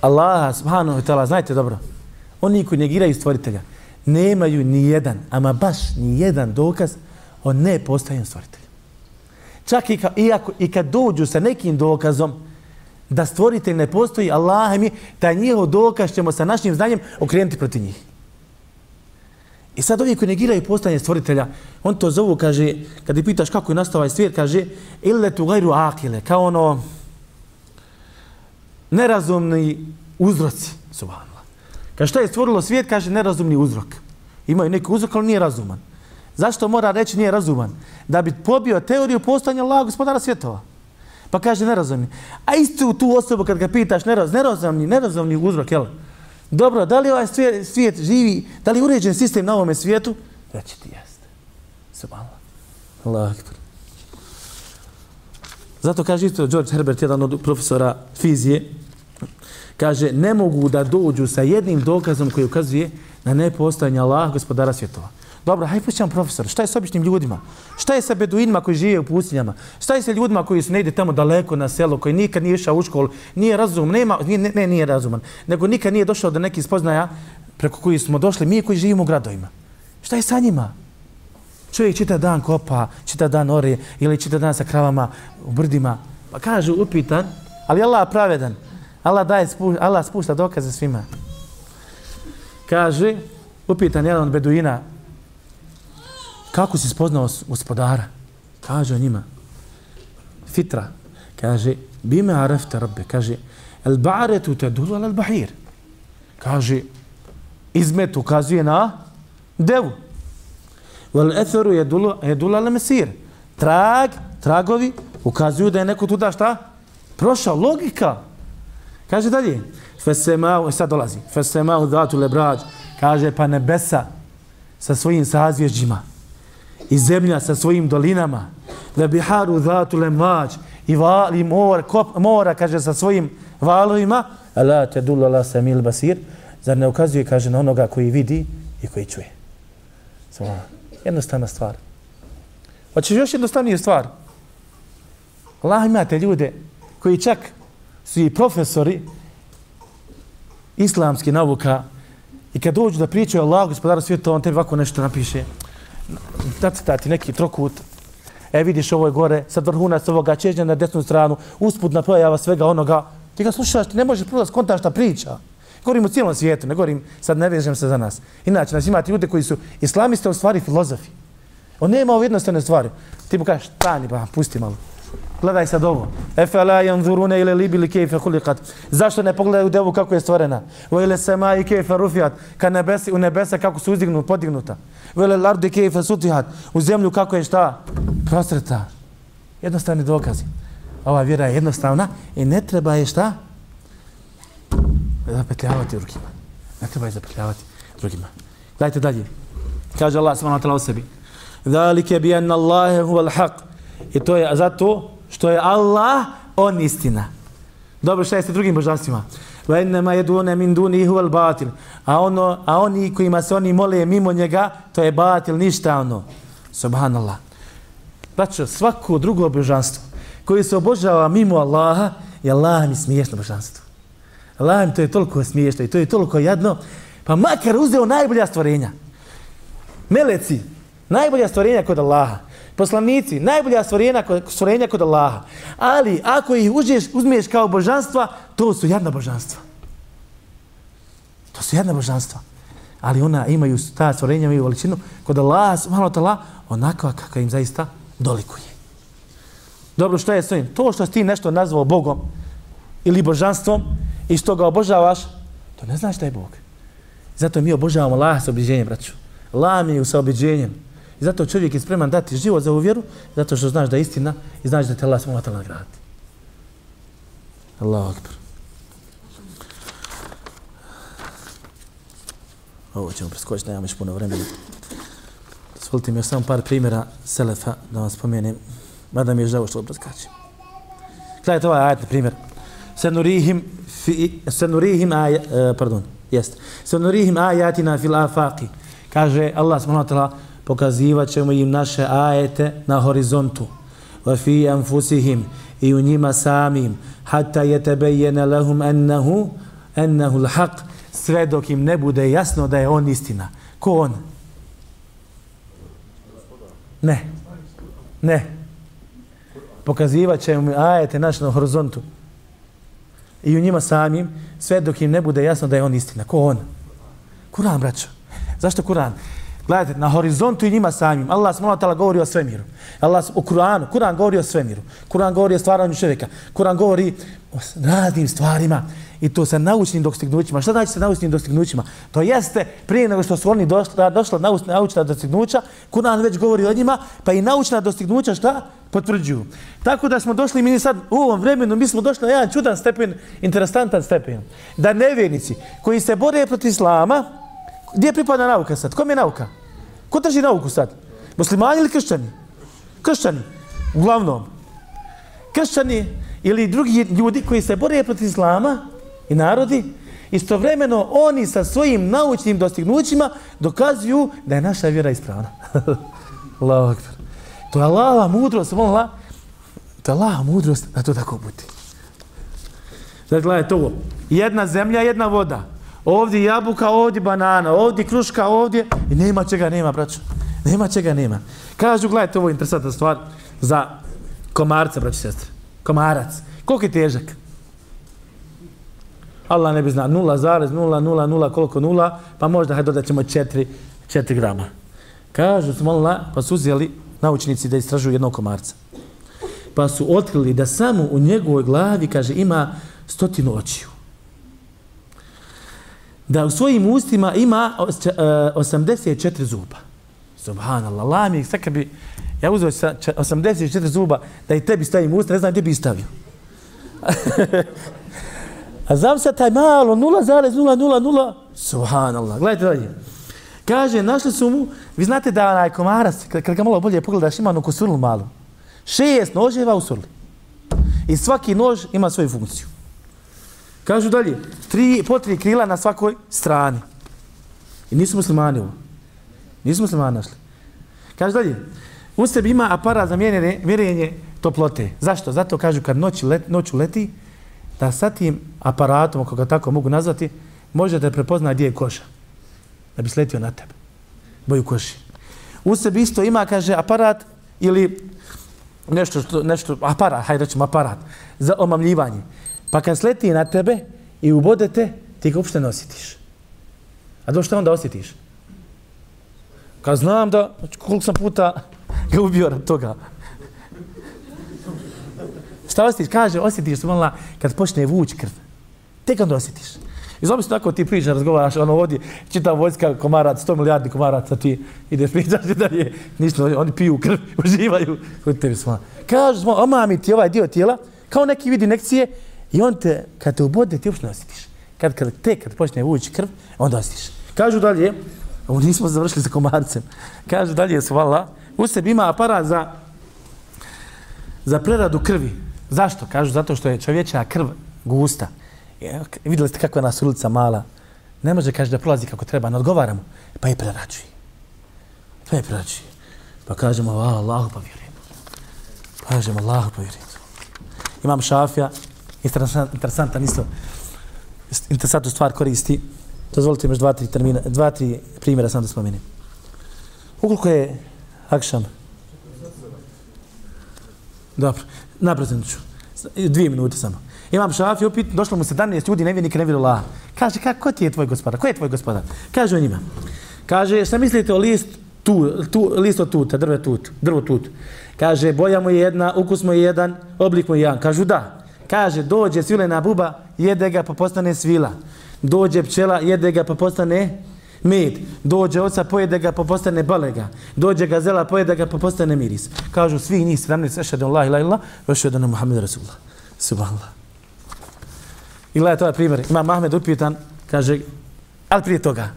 Allaha subhanahu wa ta'ala, znajte dobro, oni koji negiraju stvoritelja, nemaju ni jedan, ama baš ni jedan dokaz o nepostajanju stvoritelja. Čak i, ka, iako, i kad dođu sa nekim dokazom da stvoritelj ne postoji, Allah mi, taj njihov dokaz ćemo sa našim znanjem okrenuti protiv njih. I sad ovi koji negiraju postanje stvoritelja, on to zovu, kaže, kad pitaš kako je nastao ovaj svijet, kaže, ille tu gajru akile, kao ono, nerazumni uzroci, subhanallah. Kaže, što je stvorilo svijet, kaže, nerazumni uzrok. Imaju neki uzrok, ali nije razuman. Zašto mora reći nije razuman? Da bi pobio teoriju postanja Allaha gospodara svjetova. Pa kaže, nerazumni. A istu tu osobu, kad ga pitaš, neraz, nerazumni, nerazumni uzrok, jel? Dobro, da li ovaj svijet, svijet živi, da li uređen sistem na ovome svijetu? Reći ti jeste. Subhanallah. Allah akbar. Zato kaže isto George Herbert, jedan od profesora fizije, kaže, ne mogu da dođu sa jednim dokazom koji ukazuje na nepostojanje Allah, gospodara svjetova. Dobro, hajde pućam profesor, šta je s običnim ljudima? Šta je sa beduinima koji žive u pustinjama? Šta je sa ljudima koji su negdje tamo daleko na selo, koji nikad nije išao u školu, nije razum, nema, nije, ne, ne, nije razuman, nego nikad nije došao do nekih spoznaja preko koji smo došli, mi koji živimo u gradovima. Šta je sa njima? Čovjek čita dan kopa, čita dan ore ili čita dan sa kravama u brdima. Pa kažu, upitan, ali Allah pravedan. Allah, daje, Allah spušta dokaze svima. Kaže, upitan jedan od beduina, kako si spoznao gospodara? Kaže o njima, fitra, kaže, bime arefte rabbe, kaže, el ba'aretu te dulu al bahir. Kaže, izmet ukazuje na devu. Vel etheru je dulu, je dulu al mesir. Trag, tragovi ukazuju da je neko tuda šta? Prošao, logika. Kaže dalje, fesemau, e, sad dolazi, fesemau dhatu lebrad, kaže pa nebesa sa svojim sazvježđima i zemlja sa svojim dolinama, da biharu dhatu lemađ i val, i mor, kop, mora, kaže, sa svojim valovima, ala te dula la samil basir, zar ne ukazuje, kaže, na onoga koji vidi i koji čuje. Samo jednostavna stvar. Hoćeš još jednostavniju stvar? Allah imate ljude koji čak su i profesori islamski nauka i kad dođu da pričaju Allah, gospodaru svijeta, on tebi ovako nešto napiše nacrtati neki trokut, e vidiš ovo je gore, sad vrhunac ovoga čežnja na desnu stranu, usputna pojava svega onoga, ti ga slušaš, ti ne možeš prvo da skontaš šta priča. Govorim u cijelom svijetu, ne govorim, sad ne vežem se za nas. Inače, nas imate ljude koji su islamiste u stvari filozofi. On nema ove jednostavne stvari. Ti mu kažeš, stani, pa pusti malo. Gledaj sad ovo. Efe la yanzuruna ila libili kayfa khuliqat. Zašto ne pogledaju devu kako je stvorena? Wa ila samai kayfa rufiat. Ka nebesi u nebesa kako su uzdignu, podignuta. Wa ila ardi kayfa sutihat. U zemlju kako je šta? Prostreta. Jednostavni dokazi. Ova vjera je jednostavna i ne treba je šta? Zapetljavati drugima. Ne treba je zapetljavati drugima. Dajte dalje. Kaže Allah subhanahu wa ta'ala o sebi. Zalike bi anna Allahe huval haq. I to je zato što je Allah on istina. Dobro, šta je sa drugim božanstvima? Wa innama yaduna min dunihi wal batil. A ono, a oni kojima se oni mole mimo njega, to je batil, ništa ono. Subhanallah. Znači, svako drugo božanstvo koji se obožava mimo Allaha, je Allah mi smiješno božanstvo. Allah mi to je toliko smiješno i to je toliko jadno, pa makar uzeo najbolja stvorenja. Meleci, najbolja stvorenja kod Allaha poslanici, najbolja stvorenja, stvorenja kod Allaha. Ali ako ih uđeš, uzmeš kao božanstva, to su jadna božanstva. To su jadna božanstva. Ali ona imaju, ta stvorenja imaju veličinu kod Allaha, malo tala, onako kako im zaista dolikuje. Dobro, što je s ovim? To što ti nešto nazvao Bogom ili božanstvom i što ga obožavaš, to ne znaš da je Bog. Zato mi obožavamo Allaha sa obiđenjem, braću. Allah mi je sa obiđenjem. I zato čovjek je spreman dati život za ovu vjeru, zato što znaš da je istina i znaš da te Allah smutala nagradi. Allahu akbar. Ovo ćemo preskočiti, nemamo još puno vremena. Svolite mi još samo par primjera Selefa da vam spomenem, mada mi je žao što ovo preskačem. Gledajte ovaj ajet, na primjer. Senurihim, fi, senurihim aj, uh, e, pardon, jest. Senurihim ajatina fil afaqi. Kaže Allah subhanahu wa pokazivat ćemo im naše ajete na horizontu. Wa fi anfusihim i u njima samim hatta yatabayyana lahum annahu annahu al-haq sve dok im ne bude jasno da je on istina. Ko on? Ne. Ne. Pokazivat ćemo im ajete naš na horizontu. I u njima samim sve dok im ne bude jasno da je on istina. Ko on? Kur'an, braćo. Zašto Kur'an? Gledajte, na horizontu i njima samim. Allah subhanahu wa ta'ala govori o svemiru. Allah u Kur'anu, Kur'an govori o svemiru. Kur'an govori o stvaranju čovjeka. Kur'an govori o raznim stvarima i to sa naučnim dostignućima. Šta znači sa naučnim dostignućima? To jeste, prije nego što su oni došla, došla naučna, naučna dostignuća, Kur'an već govori o njima, pa i naučna dostignuća šta? Potvrđuju. Tako da smo došli, mi sad u ovom vremenu, mi smo došli na jedan čudan stepen, interesantan stepen. Da nevjernici koji se bore protiv islama, gdje pripada nauka sad? Kom je nauka? Ko drži nauku sad? Muslimani ili kršćani? Kršćani. Uglavnom. Kršćani ili drugi ljudi koji se bore protiv islama, i narodi, istovremeno oni sa svojim naučnim dostignućima dokazuju da je naša vjera ispravna. *laughs* Allahu akbar. To je Allahova mudrost, Allah. To je Allahova mudrost da to tako bude. Znači, gledajte ovo. Jedna zemlja, jedna voda. Ovdje jabuka, ovdje banana, ovdje kruška, ovdje. I nema čega nema, braćo. Nema čega nema. Kažu, gledajte, ovo je interesantna stvar za komarca, braći sestre. Komarac. Koliko je težak? Allah ne bi zna 0,000 koliko nula, pa možda hajde dodat ćemo 4, 4 grama. Kažu, smolila, pa su uzeli naučnici da istražuju jednog komarca. Pa su otkrili da samo u njegovoj glavi, kaže, ima stotinu očiju. Da u svojim ustima ima 84 e, zuba. Subhanallah, Allah mi, sad bi ja uzeo 84 zuba da i tebi stavim usta, ne znam gdje bi stavio. *laughs* A znam se taj malo, 0,000, subhanallah, gledajte dalje. Kaže, našli su mu, vi znate da onaj komarac, kad ga malo bolje pogledaš, ima ono surlu malu. Šest noževa u surli. I svaki nož ima svoju funkciju. Kažu dalje, tri, po tri krila na svakoj strani. I nisu muslimani ovo. Nisu muslimani našli. Kaže dalje, u sebi ima aparat za mjerenje, mjerenje toplote. Zašto? Zato kažu kad noć let, noću leti, da sa tim aparatom, ako ga tako mogu nazvati, može da prepozna gdje je koša. Da bi sletio na tebe. Boju koši. U sebi isto ima, kaže, aparat ili nešto, što, nešto aparat, hajde rećemo aparat, za omamljivanje. Pa kad sleti na tebe i ubode te, ti ga uopšte ne osjetiš. A do što onda osjetiš? Kad znam da, koliko sam puta ga ubio od toga, Šta osjetiš? Kaže, osjetiš se malo kad počne vuć krv. Tek onda osjetiš. I zove se tako ti priča, razgovaraš, ono vodi, čita vojska komarac, 100 milijardi komaraca, ti ideš pričaš da je, ništa, oni piju krv, uživaju. Kaže, smo, omami ti ovaj dio tijela, kao neki vidi nekcije, i on te, kad te ubode, ti uopšte ne osjetiš. Kad, kad, tek kad počne vući krv, onda osjetiš. Kažu dalje, ovo nismo završili sa komarcem, kažu dalje, svala, u sebi ima aparat za, za preradu krvi. Zašto? Kažu zato što je čovječa krv gusta. Je, vidjeli ste kakva je nas ulica mala. Ne može kaže da prolazi kako treba, ne odgovaramo. Pa je prerađuje. Pa je prerađuje. Pa kažemo, Allah, Allahu pa vjerujemo. Pa kažemo, Allahu pa vjerujemo. Imam šafija, interesant, interesantan isto, interesantnu stvar koristi. Dozvolite mi još dva, tri, termina, dva, tri primjera sam da spomenem. Ukoliko je Akšam? Dobro nabrzinut ću. Dvije minute samo. Imam šafi, upit, došlo mu 17 ljudi, nevjernika, ne vjeru Allah. Kaže, kako ti je tvoj gospodar? Ko je tvoj gospodar? Kaže o njima. Kaže, šta mislite o list tu, tu, list od tuta, drve tut, drvo tut? Kaže, boja mu je jedna, ukus mu je jedan, oblik mu je jedan. Kažu da. Kaže, dođe svilena buba, jede ga pa postane svila. Dođe pčela, jede ga pa postane med. Dođe oca, pojede ga, pa postane balega. Dođe gazela, pojede ga, pa postane miris. Kažu svi njih 17, ešhedu Allah ila ila, ešhedu na Muhammed Rasulullah. Subhanallah. I gledajte je primjer. Ima Mahmed upitan, kaže, ali prije toga,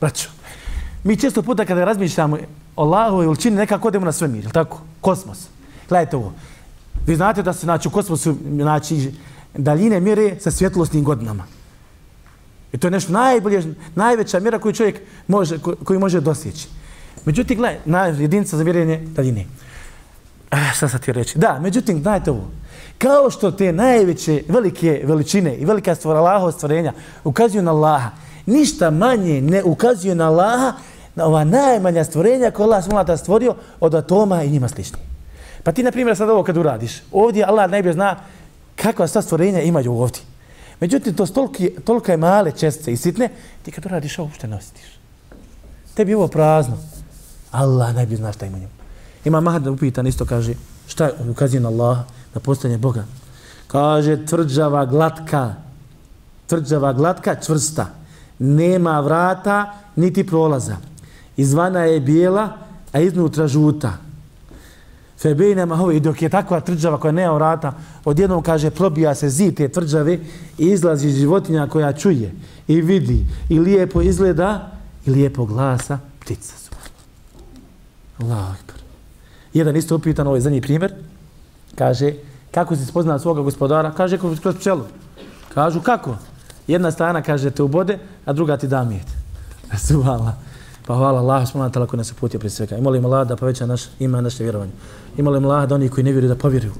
braću, mi često puta kada razmišljamo o Allahu i čini nekako odemo na svemir, ili tako? Kosmos. Gledajte ovo. Vi znate da se znači, u kosmosu znači, daljine mjere sa svjetlosnim godinama. I to je nešto najbolje, najveća mjera koju čovjek može, koju može dosjeći. Međutim, gledaj, na jedinica za mjerenje daljine. E, šta sad ti reći? Da, međutim, znajte ovo. Kao što te najveće, velike veličine i velika stvora Allahova stvorenja ukazuju na Allaha, ništa manje ne ukazuje na Allaha na ova najmanja stvorenja koja Allah smolata stvorio od atoma i njima slični. Pa ti, na primjer, sad ovo kad uradiš, ovdje Allah najbolje zna kakva sva stvorenja imaju ovdje. Međutim, to stolki, tolika je male čestice i sitne, ti kad uradiš ovo, uopšte ne osjetiš. Tebi je ovo prazno. Allah najbolje zna šta ima njemu. Ima Mahad upitan isto kaže, šta je ukazuje na Allah, na postanje Boga. Kaže, tvrđava glatka, tvrđava glatka, čvrsta. Nema vrata, niti prolaza. Izvana je bijela, a iznutra žuta. Febejne mahove, i dok je takva tvrđava koja nema vrata, odjednom kaže, probija se zid te tvrđave i izlazi životinja koja čuje i vidi i lijepo izgleda i lijepo glasa ptica su. Allah akbar. Jedan isto upitan, ovaj zadnji primjer, kaže, kako si spoznao svoga gospodara? Kaže, kroz pčelu. Kažu, kako? Jedna strana kaže te ubode, a druga ti da mijet. *laughs* Subhala. Pa hvala Allah, smo na talako nas uputio prije svega. I molim Allah da poveća naš, ima naše vjerovanje? Ima li oni koji ne vjeruju da povjeruju?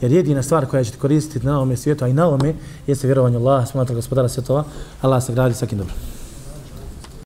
Jer jedina stvar koja će ti koristiti na ovome svijetu, a i na ovome, jeste vjerovanje Allah, smo gospodara svjetova. Allah se gradi svakim dobrom.